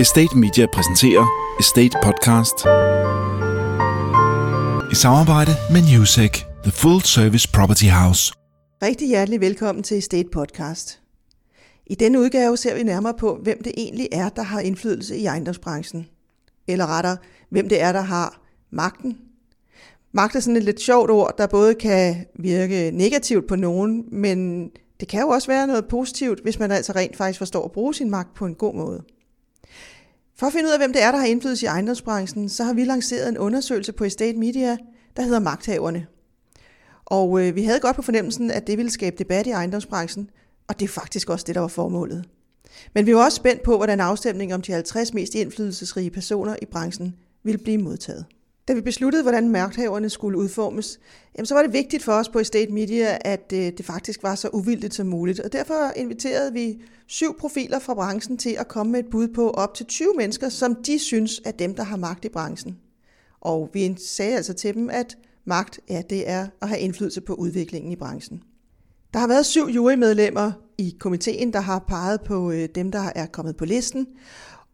Estate Media præsenterer Estate Podcast. I samarbejde med Newsec, The Full Service Property House. Rigtig hjertelig velkommen til Estate Podcast. I denne udgave ser vi nærmere på, hvem det egentlig er, der har indflydelse i ejendomsbranchen. Eller rettere, hvem det er, der har magten. Magt er sådan et lidt sjovt ord, der både kan virke negativt på nogen, men det kan jo også være noget positivt, hvis man altså rent faktisk forstår at bruge sin magt på en god måde. For at finde ud af, hvem det er, der har indflydelse i ejendomsbranchen, så har vi lanceret en undersøgelse på Estate Media, der hedder Magthaverne. Og øh, vi havde godt på fornemmelsen, at det ville skabe debat i ejendomsbranchen, og det er faktisk også det, der var formålet. Men vi var også spændt på, hvordan afstemningen om de 50 mest indflydelsesrige personer i branchen ville blive modtaget. Da vi besluttede, hvordan mærkhaverne skulle udformes, jamen, så var det vigtigt for os på Estate Media, at øh, det faktisk var så uvildigt som muligt. Og derfor inviterede vi syv profiler fra branchen til at komme med et bud på op til 20 mennesker, som de synes er dem, der har magt i branchen. Og vi sagde altså til dem, at magt, ja, det er at have indflydelse på udviklingen i branchen. Der har været syv jurymedlemmer i komiteen, der har peget på øh, dem, der er kommet på listen.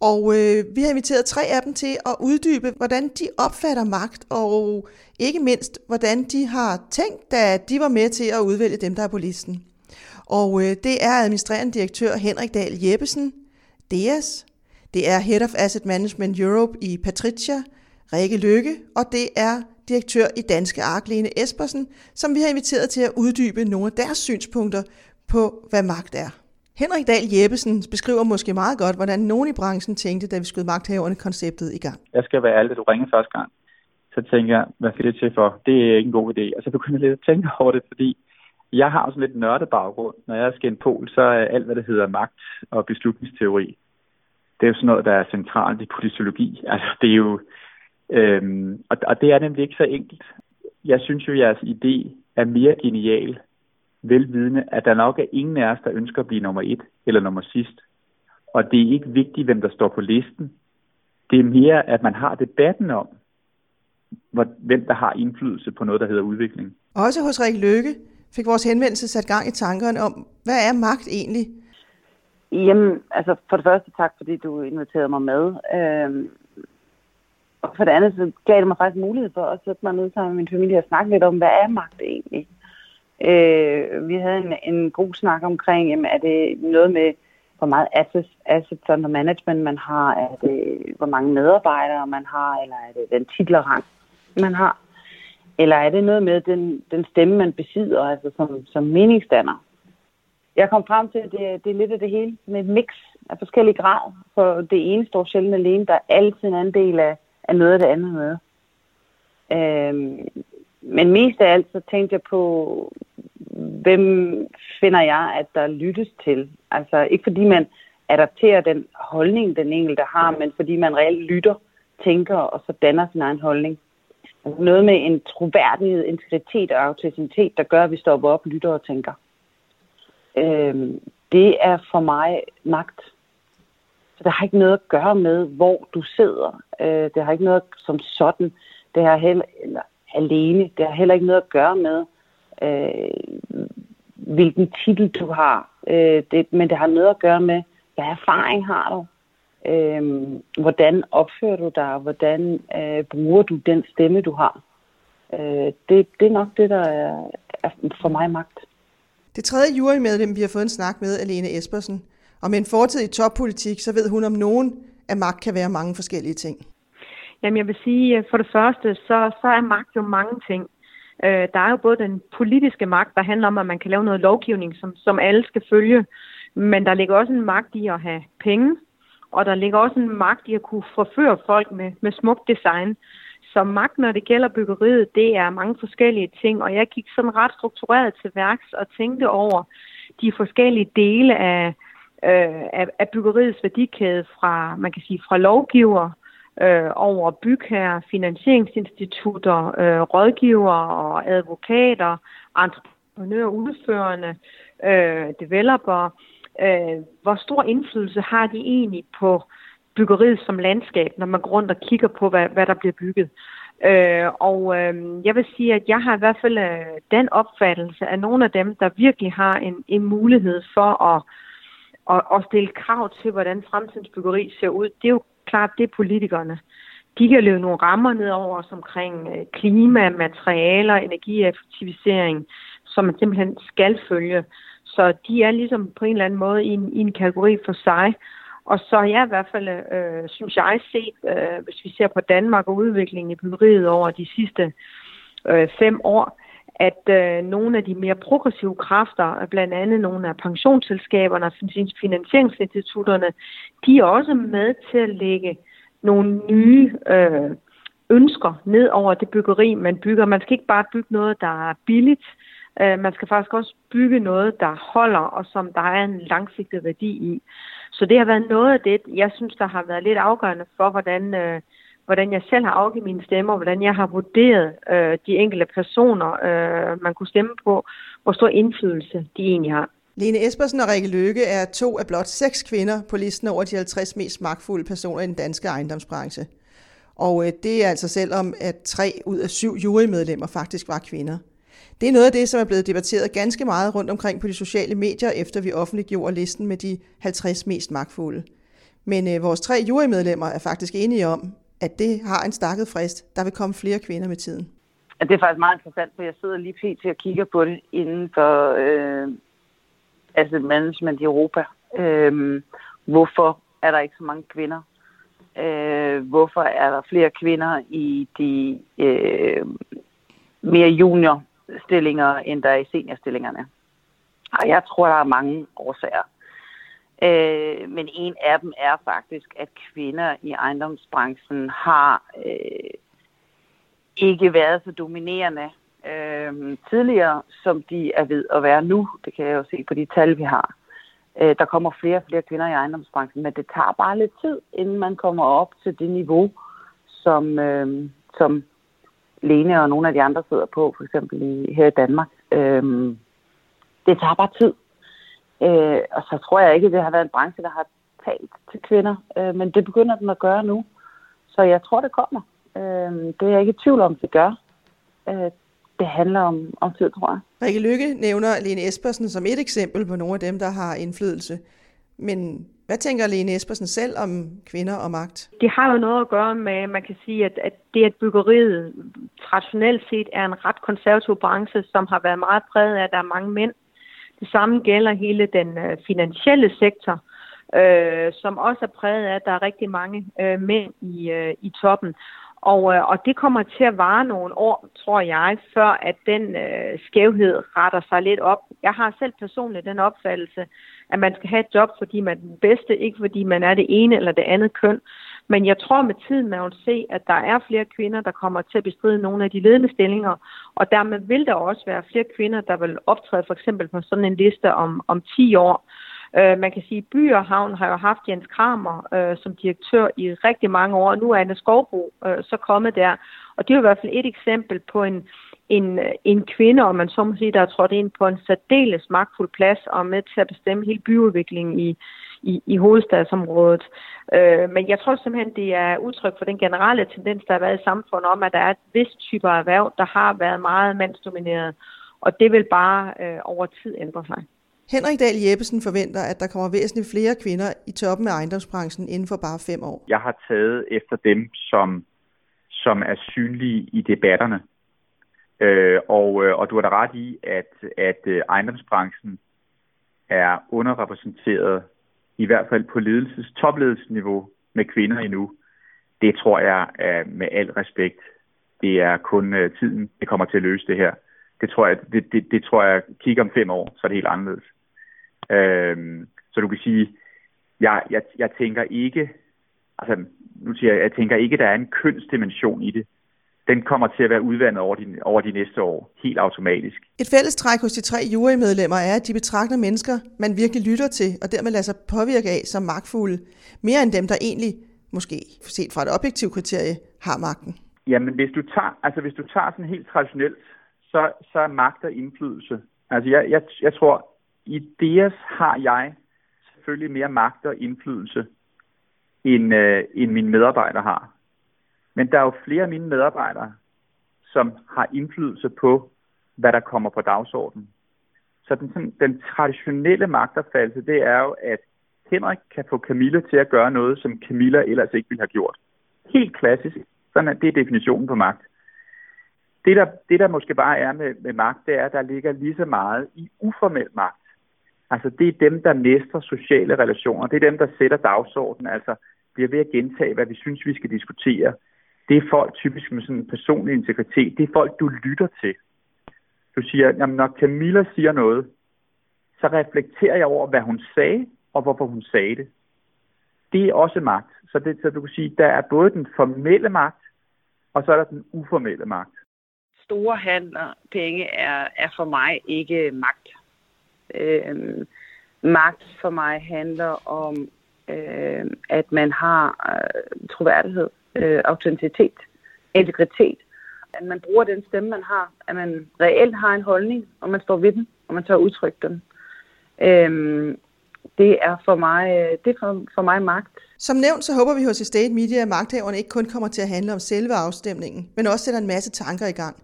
Og øh, vi har inviteret tre af dem til at uddybe, hvordan de opfatter magt, og ikke mindst, hvordan de har tænkt, da de var med til at udvælge dem, der er på listen. Og øh, det er administrerende direktør Henrik Dahl Jeppesen, DEAS, det er Head of Asset Management Europe i Patricia, Rikke Lykke, og det er direktør i Danske Ark, Lene Espersen, som vi har inviteret til at uddybe nogle af deres synspunkter på, hvad magt er. Henrik Dahl Jeppesen beskriver måske meget godt, hvordan nogen i branchen tænkte, da vi skød magthaverne konceptet i gang. Jeg skal være ærlig, du ringede første gang. Så tænker jeg, hvad skal det til for? Det er ikke en god idé. Og så begynder jeg lidt at tænke over det, fordi jeg har sådan lidt nørdet baggrund. Når jeg skal en pol, så er alt, hvad der hedder magt og beslutningsteori, det er jo sådan noget, der er centralt i politologi. Altså, det er jo... Øhm, og, og det er nemlig ikke så enkelt. Jeg synes jo, at jeres idé er mere genial, velvidende, at der nok er ingen af os, der ønsker at blive nummer et eller nummer sidst. Og det er ikke vigtigt, hvem der står på listen. Det er mere, at man har debatten om, hvem der har indflydelse på noget, der hedder udvikling. Også hos Rik Lykke fik vores henvendelse sat gang i tankerne om, hvad er magt egentlig? Jamen, altså for det første tak, fordi du inviterede mig med. Øhm, og for det andet, så gav det mig faktisk mulighed for at sætte mig ned sammen med min familie og snakke lidt om, hvad er magt egentlig? Øh, vi havde en, en god snak omkring, jamen, er det noget med, hvor meget assets, assets under management man har, er det, hvor mange medarbejdere man har, eller er det den titlerang, man har, eller er det noget med den, den stemme, man besidder, altså som, som meningsdanner. Jeg kom frem til, at det, det er lidt af det hele, med et mix af forskellige grad, for det ene står sjældent alene, der er altid en anden del af, af noget af det andet med. Øhm, men mest af alt så tænkte jeg på, hvem finder jeg, at der lyttes til? Altså ikke fordi man adapterer den holdning, den enkelte har, men fordi man reelt lytter, tænker og så danner sin egen holdning. Altså noget med en troværdighed, integritet og autenticitet, der gør, at vi stopper op, lytter og tænker. Øhm, det er for mig magt. Så det har ikke noget at gøre med, hvor du sidder. Øh, det har ikke noget som sådan. Det har heller, eller alene. Det har heller ikke noget at gøre med, øh, hvilken titel du har. Øh, det, men det har noget at gøre med, hvad erfaring har du? Øh, hvordan opfører du dig? Hvordan øh, bruger du den stemme, du har? Øh, det, det er nok det, der er, er for mig magt. Det tredje jurymedlem, vi har fået en snak med, Alene Espersen. Og med en fortid i toppolitik, så ved hun om nogen, at magt kan være mange forskellige ting. Jamen jeg vil sige, for det første, så, så er magt jo mange ting. Øh, der er jo både den politiske magt, der handler om, at man kan lave noget lovgivning, som, som alle skal følge. Men der ligger også en magt i at have penge, og der ligger også en magt i at kunne forføre folk med, med smukt design. Så magt, når det gælder byggeriet, det er mange forskellige ting, og jeg gik sådan ret struktureret til værks og tænkte over de forskellige dele af, øh, af, af byggeriets værdikæde fra, man kan sige, fra lovgiver, øh, over bygherrer, finansieringsinstitutter, øh, rådgivere og advokater, entreprenører, udførende, øh, developer. Øh, hvor stor indflydelse har de egentlig på byggeriet som landskab, når man går rundt og kigger på, hvad, hvad der bliver bygget? Øh, og øh, jeg vil sige, at jeg har i hvert fald øh, den opfattelse af nogle af dem, der virkelig har en, en mulighed for at at, og stille krav til, hvordan fremtidens byggeri ser ud, det er jo klart, det er politikerne. De kan løbe nogle rammer ned over os omkring øh, klima, materialer, energieffektivisering, som man simpelthen skal følge. Så de er ligesom på en eller anden måde i en, i en kategori for sig. Og så har jeg i hvert fald, øh, synes jeg, set, øh, hvis vi ser på Danmark og udviklingen i byggeriet over de sidste øh, fem år, at øh, nogle af de mere progressive kræfter, blandt andet nogle af pensionsselskaberne og finansieringsinstitutterne, de er også med til at lægge nogle nye øh, ønsker ned over det byggeri, man bygger. Man skal ikke bare bygge noget, der er billigt. Øh, man skal faktisk også bygge noget, der holder, og som der er en langsigtet værdi i. Så det har været noget af det, jeg synes, der har været lidt afgørende for, hvordan, øh, hvordan jeg selv har afgivet mine stemmer, hvordan jeg har vurderet øh, de enkelte personer, øh, man kunne stemme på, hvor stor indflydelse de egentlig har. Lene Espersen og Rikke Løkke er to af blot seks kvinder på listen over de 50 mest magtfulde personer i den danske ejendomsbranche. Og øh, det er altså selvom, at tre ud af syv jurymedlemmer faktisk var kvinder. Det er noget af det, som er blevet debatteret ganske meget rundt omkring på de sociale medier, efter vi offentliggjorde listen med de 50 mest magtfulde. Men øh, vores tre jurymedlemmer er faktisk enige om, at det har en stakket frist. Der vil komme flere kvinder med tiden. Ja, Det er faktisk meget interessant, for jeg sidder lige pt. og kigger på det inden for øh, asset management i Europa. Øh, hvorfor er der ikke så mange kvinder? Øh, hvorfor er der flere kvinder i de øh, mere junior stillinger, end der er i seniorstillingerne? Og jeg tror, der er mange årsager. Øh, men en af dem er faktisk, at kvinder i ejendomsbranchen har øh, ikke været så dominerende øh, tidligere, som de er ved at være nu. Det kan jeg jo se på de tal, vi har. Øh, der kommer flere og flere kvinder i ejendomsbranchen, men det tager bare lidt tid, inden man kommer op til det niveau, som, øh, som Lene og nogle af de andre sidder på, for eksempel i, her i Danmark. Øh, det tager bare tid. Øh, og så tror jeg ikke, at det har været en branche, der har talt til kvinder, øh, men det begynder den at gøre nu. Så jeg tror, det kommer. Øh, det er jeg ikke i tvivl om, det gør. Øh, det handler om, om tid, tror jeg. Rikke Lykke nævner Lene Espersen som et eksempel på nogle af dem, der har indflydelse. Men hvad tænker Lene Espersen selv om kvinder og magt? Det har jo noget at gøre med, man kan sige, at, at det, at byggeriet traditionelt set er en ret konservativ branche, som har været meget præget af, at der er mange mænd. Det samme gælder hele den øh, finansielle sektor, øh, som også er præget af, at der er rigtig mange øh, mænd i, øh, i toppen. Og, øh, og det kommer til at vare nogle år, tror jeg, før at den øh, skævhed retter sig lidt op. Jeg har selv personligt den opfattelse, at man skal have et job, fordi man er den bedste, ikke fordi man er det ene eller det andet køn. Men jeg tror med tiden, man vil se, at der er flere kvinder, der kommer til at bestride nogle af de ledende stillinger, og dermed vil der også være flere kvinder, der vil optræde for eksempel på sådan en liste om, om 10 år. Øh, man kan sige, at By og Havn har jo haft Jens Kramer øh, som direktør i rigtig mange år, og nu er Anne Skovbro øh, så kommet der. Og det er jo i hvert fald et eksempel på en, en, en kvinde, om man så må sige, der er trådt ind på en særdeles magtfuld plads og er med til at bestemme hele byudviklingen i, i, i hovedstadsområdet. Øh, men jeg tror simpelthen, det er udtryk for den generelle tendens, der har været i samfundet om, at der er et vist typer erhverv, der har været meget mandsdomineret, og det vil bare øh, over tid ændre sig. Henrik Dahl Jeppesen forventer, at der kommer væsentligt flere kvinder i toppen af ejendomsbranchen inden for bare fem år. Jeg har taget efter dem, som, som er synlige i debatterne. Øh, og, øh, og du har da ret i, at, at øh, ejendomsbranchen er underrepræsenteret, i hvert fald på ledelses, topledelsesniveau med kvinder endnu. Det tror jeg er med al respekt. Det er kun øh, tiden, det kommer til at løse det her. Det tror jeg, det, det, det tror jeg kigger om fem år, så er det helt anderledes. Øhm, så du kan sige, jeg, jeg, jeg tænker ikke, altså nu siger jeg, jeg tænker ikke, der er en kønsdimension i det. Den kommer til at være udvandet over de, over de næste år, helt automatisk. Et fællestræk hos de tre jurymedlemmer er, at de betragter mennesker, man virkelig lytter til, og dermed lader sig påvirke af som magtfulde, mere end dem, der egentlig, måske set fra et objektivt kriterie, har magten. Jamen, hvis du tager, altså, hvis du tager sådan helt traditionelt, så, så er magt og indflydelse. Altså, jeg, jeg, jeg tror, i DS har jeg selvfølgelig mere magt og indflydelse, end, øh, end mine medarbejdere har. Men der er jo flere af mine medarbejdere, som har indflydelse på, hvad der kommer på dagsordenen. Så den, sådan, den traditionelle magtopfattelse, det er jo, at Henrik kan få Camilla til at gøre noget, som Camilla ellers ikke ville have gjort. Helt klassisk. Sådan er, det er definitionen på magt. Det der, det, der måske bare er med, med magt, det er, at der ligger lige så meget i uformel magt. Altså, det er dem, der mestrer sociale relationer. Det er dem, der sætter dagsordenen, altså bliver ved at gentage, hvad vi synes, vi skal diskutere. Det er folk typisk med sådan en personlig integritet. Det er folk, du lytter til. Du siger, jamen, når Camilla siger noget, så reflekterer jeg over, hvad hun sagde, og hvorfor hun sagde det. Det er også magt. Så, det, så du kan sige, der er både den formelle magt, og så er der den uformelle magt. Store handler, penge, er, er for mig ikke magt. Øh, magt for mig handler om, øh, at man har øh, troværdighed, øh, autenticitet, integritet. At man bruger den stemme, man har. At man reelt har en holdning, og man står ved den, og man tør udtrykke den. Øh, det er for mig, øh, det er for, for mig magt. Som nævnt, så håber vi hos Estate Media, at magthaverne ikke kun kommer til at handle om selve afstemningen, men også sætter en masse tanker i gang.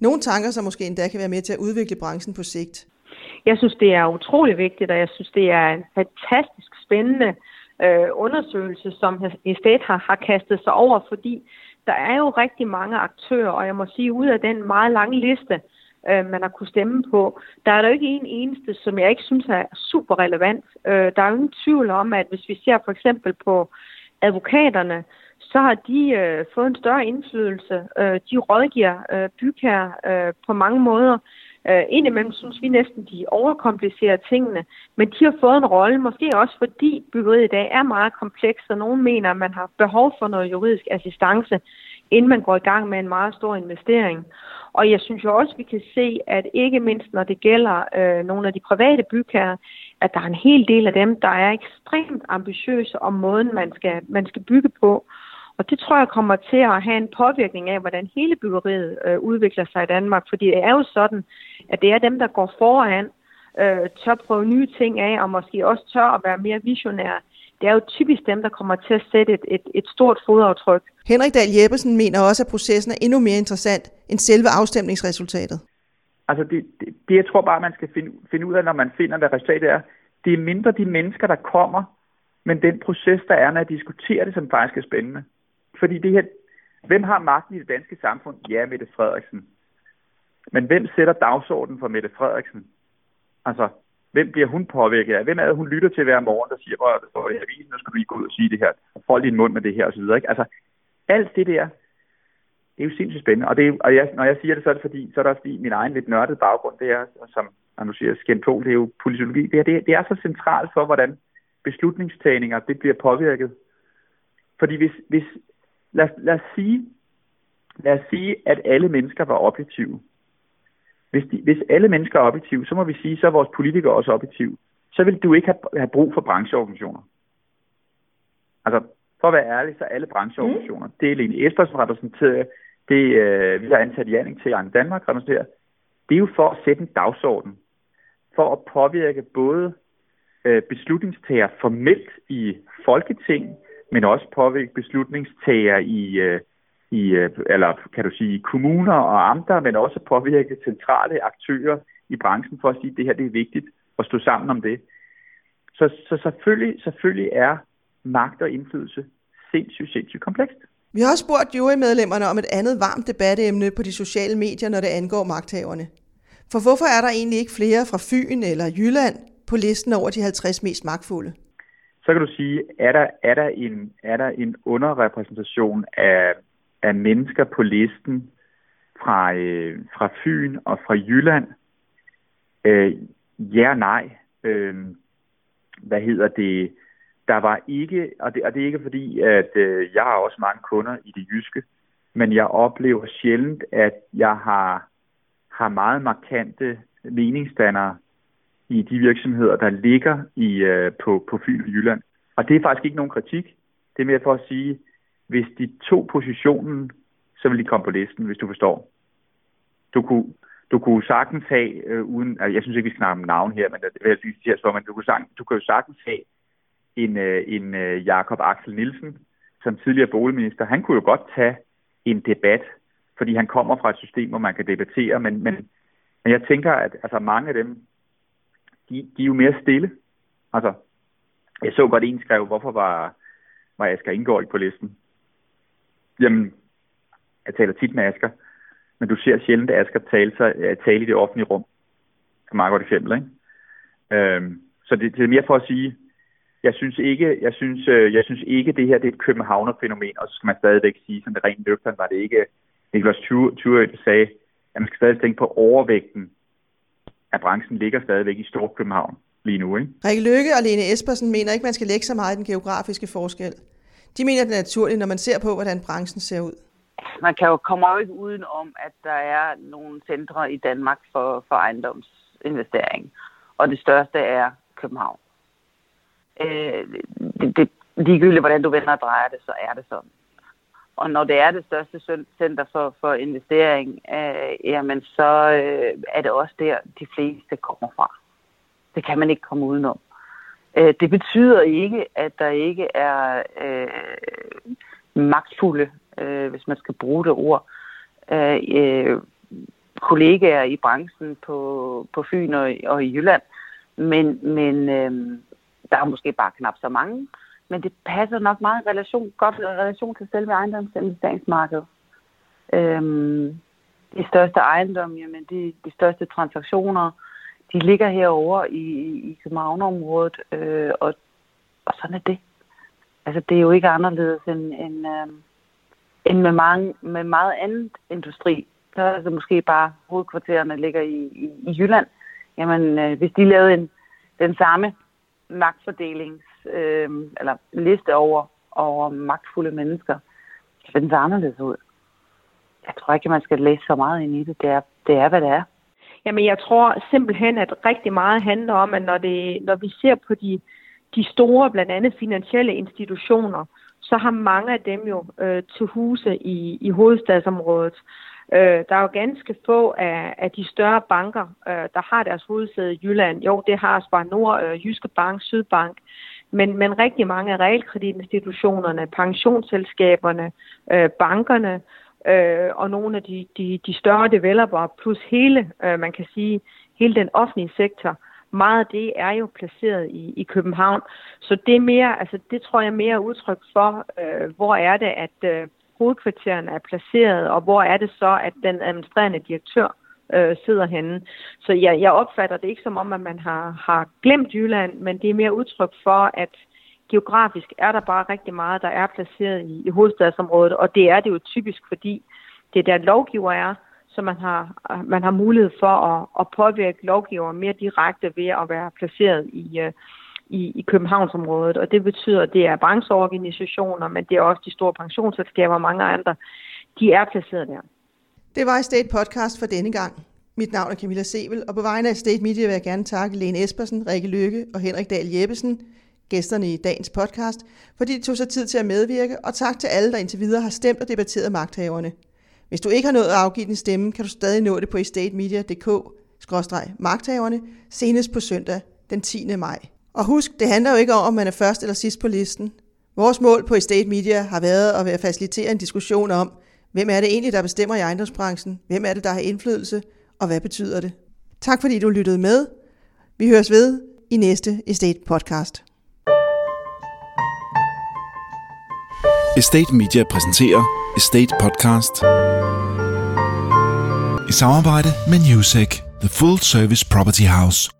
Nogle tanker, som måske endda kan være med til at udvikle branchen på sigt. Jeg synes, det er utrolig vigtigt, og jeg synes, det er en fantastisk spændende øh, undersøgelse, som Estate har, har kastet sig over, fordi der er jo rigtig mange aktører, og jeg må sige, ud af den meget lange liste, øh, man har kunne stemme på, der er der jo ikke en eneste, som jeg ikke synes er super relevant. Øh, der er jo ingen tvivl om, at hvis vi ser for eksempel på advokaterne, så har de øh, fået en større indflydelse. Øh, de rådgiver øh, bygherrer øh, på mange måder. Øh, indimellem synes vi næsten, de overkomplicerer tingene, men de har fået en rolle, måske også fordi byggeriet i dag er meget komplekst, og nogen mener, at man har behov for noget juridisk assistance, inden man går i gang med en meget stor investering. Og jeg synes jo også, at vi kan se, at ikke mindst når det gælder øh, nogle af de private bygherrer, at der er en hel del af dem, der er ekstremt ambitiøse om måden, man skal, man skal bygge på. Og det tror jeg kommer til at have en påvirkning af, hvordan hele byggeriet øh, udvikler sig i Danmark. Fordi det er jo sådan, at det er dem, der går foran, øh, tør prøve nye ting af, og måske også tør at være mere visionære. Det er jo typisk dem, der kommer til at sætte et, et, et stort fodaftryk. Henrik Dahl Jeppesen mener også, at processen er endnu mere interessant end selve afstemningsresultatet. Altså det, det, det jeg tror bare, man skal finde, finde ud af, når man finder, hvad resultatet er. Det er mindre de mennesker, der kommer, men den proces, der er, når jeg diskuterer det, som faktisk er spændende. Fordi det her, hvem har magten i det danske samfund? Ja, Mette Frederiksen. Men hvem sætter dagsordenen for Mette Frederiksen? Altså, hvem bliver hun påvirket af? Hvem er det, hun lytter til hver morgen, der siger, hvor det står i avisen, nu skal du lige gå ud og sige det her. Hold din mund med det her, osv. Ikke? Altså, alt det der, det er jo sindssygt spændende. Og, det er, og jeg, når jeg siger det, så er det fordi, så er det også fordi min egen lidt nørdede baggrund, det er, som når du siger skændpol, det er jo politologi. Det er, det, det er så centralt for, hvordan beslutningstagninger det bliver påvirket. Fordi hvis, hvis lad, lad, os sige, lad os sige, at alle mennesker var objektive. Hvis, de, hvis alle mennesker er objektive, så må vi sige, så er vores politikere også objektive. Så vil du ikke have, have brug for brancheorganisationer. Altså, for at være ærlig, så alle brancheorganisationer. Mm. Det er Lene Espersen repræsenterer, det øh, vi har ansat Janning til Arne Danmark repræsenterer. Det er jo for at sætte en dagsorden. For at påvirke både øh, beslutningstager formelt i Folketing, men også påvirke beslutningstager i, øh, i øh, eller kan du sige, kommuner og amter, men også påvirke centrale aktører i branchen for at sige, at det her det er vigtigt at stå sammen om det. Så, så selvfølgelig, selvfølgelig er magt og indflydelse sindssygt, sindssygt komplekst. Vi har også spurgt jurymedlemmerne om et andet varmt debatemne på de sociale medier, når det angår magthaverne. For hvorfor er der egentlig ikke flere fra Fyn eller Jylland på listen over de 50 mest magtfulde? Så kan du sige, er der, er der, en, er der en underrepræsentation af, af mennesker på listen fra, øh, fra Fyn og fra Jylland? Øh, ja og nej. Øh, hvad hedder det? Der var ikke, og det, og det er ikke fordi, at øh, jeg har også mange kunder i det jyske, men jeg oplever sjældent, at jeg har, har meget markante meningsdannere i de virksomheder, der ligger i, øh, på, på Fyn og Jylland. Og det er faktisk ikke nogen kritik. Det er mere for at sige, hvis de to positionen, så ville de komme på listen, hvis du forstår. Du kunne, du kunne sagtens have, øh, uden, altså jeg synes ikke, vi skal snakke om navn her, men det vil jeg sige for, men du kunne, sagtens, du kunne jo sagtens have en, øh, en øh, Jakob Axel Nielsen, som tidligere boligminister. Han kunne jo godt tage en debat, fordi han kommer fra et system, hvor man kan debattere, men, men, men jeg tænker, at altså, mange af dem, de, de er jo mere stille. Altså, jeg så godt en skrev, hvorfor var, var Asger Ingård ikke på listen? Jamen, jeg taler tit med Asger, men du ser sjældent Asger tale, sig, tale i det offentlige rum. Det er meget godt eksempel, ikke? Øhm, så det, det er mere for at sige, jeg synes ikke, jeg synes, øh, jeg synes ikke, det her det er et københavner-fænomen, og så skal man stadigvæk sige, som det rent nøgteren var det ikke, Niklas Thurer, der sagde, at man skal stadig tænke på overvægten, at branchen ligger stadigvæk i Storkøbenhavn lige nu. Ikke? Rikke Lykke og Lene Espersen mener ikke, man skal lægge så meget i den geografiske forskel. De mener, det er naturligt, når man ser på, hvordan branchen ser ud. Man kan jo komme jo ikke uden om, at der er nogle centre i Danmark for, for ejendomsinvestering. Og det største er København. Øh, det, det, ligegyldigt hvordan du vender og drejer det, så er det sådan. Og når det er det største center for, for investering, øh, jamen så øh, er det også der, de fleste kommer fra. Det kan man ikke komme udenom. Øh, det betyder ikke, at der ikke er øh, magtfulde, øh, hvis man skal bruge det ord, øh, øh kollegaer i branchen på, på Fyn og, og i Jylland. Men, men øh, der er måske bare knap så mange. Men det passer nok meget i relation, godt i relation til selve ejendomsinvesteringsmarkedet. Øhm, de største ejendomme, jamen de, de største transaktioner, de ligger herovre i, i Københavnområdet, øh, og, og sådan er det. Altså, det er jo ikke anderledes end, end, øh, end med, mange, med meget andet industri. Så er det måske bare hovedkvartererne ligger i, i, i Jylland. Jamen, øh, hvis de lavede en, den samme magtfordeling, øh, eller liste over, over magtfulde mennesker, så den ser anderledes ud. Jeg tror ikke, man skal læse så meget ind i det. Det er, det er hvad det er. Jamen, jeg tror simpelthen, at rigtig meget handler om, at når, det, når vi ser på de, de store, blandt andet finansielle institutioner, så har mange af dem jo øh, til huse i, i hovedstadsområdet. Øh, der er jo ganske få af, af de større banker, øh, der har deres hovedsæde i Jylland. Jo, det har Spar Nord, øh, Jyske Bank, Sydbank, men, men rigtig mange af realkreditinstitutionerne, pensionsselskaberne, øh, bankerne øh, og nogle af de, de, de større developer, plus hele, øh, man kan sige, hele den offentlige sektor, meget af det er jo placeret i, i København. Så det er mere, altså det tror jeg mere udtryk for, øh, hvor er det, at øh, hovedkvartererne er placeret, og hvor er det så, at den administrerende direktør øh, øh, sidder henne. Så jeg, jeg opfatter det ikke som om, at man har, har glemt Jylland, men det er mere udtryk for, at geografisk er der bare rigtig meget, der er placeret i, i hovedstadsområdet, og det er det jo typisk, fordi det er der lovgiver er, så man har, man har mulighed for at, at påvirke lovgiver mere direkte ved at være placeret i, øh, i, i Københavnsområdet, og det betyder, at det er brancheorganisationer, men det er også de store pensionsselskaber og mange andre, de er placeret der. Det var Estate Podcast for denne gang. Mit navn er Camilla Sevel, og på vegne af Estate Media vil jeg gerne takke Lene Espersen, Rikke Lykke og Henrik Dahl Jeppesen, gæsterne i dagens podcast, fordi de tog sig tid til at medvirke, og tak til alle, der indtil videre har stemt og debatteret magthaverne. Hvis du ikke har nået at afgive din stemme, kan du stadig nå det på estatemedia.dk-magthaverne senest på søndag den 10. maj. Og husk, det handler jo ikke om, om man er først eller sidst på listen. Vores mål på Estate Media har været at facilitere en diskussion om, hvem er det egentlig, der bestemmer i ejendomsbranchen? Hvem er det, der har indflydelse? Og hvad betyder det? Tak fordi du lyttede med. Vi høres ved i næste Estate Podcast. Estate Media præsenterer Estate Podcast i samarbejde med Newsec, The Full Service Property House.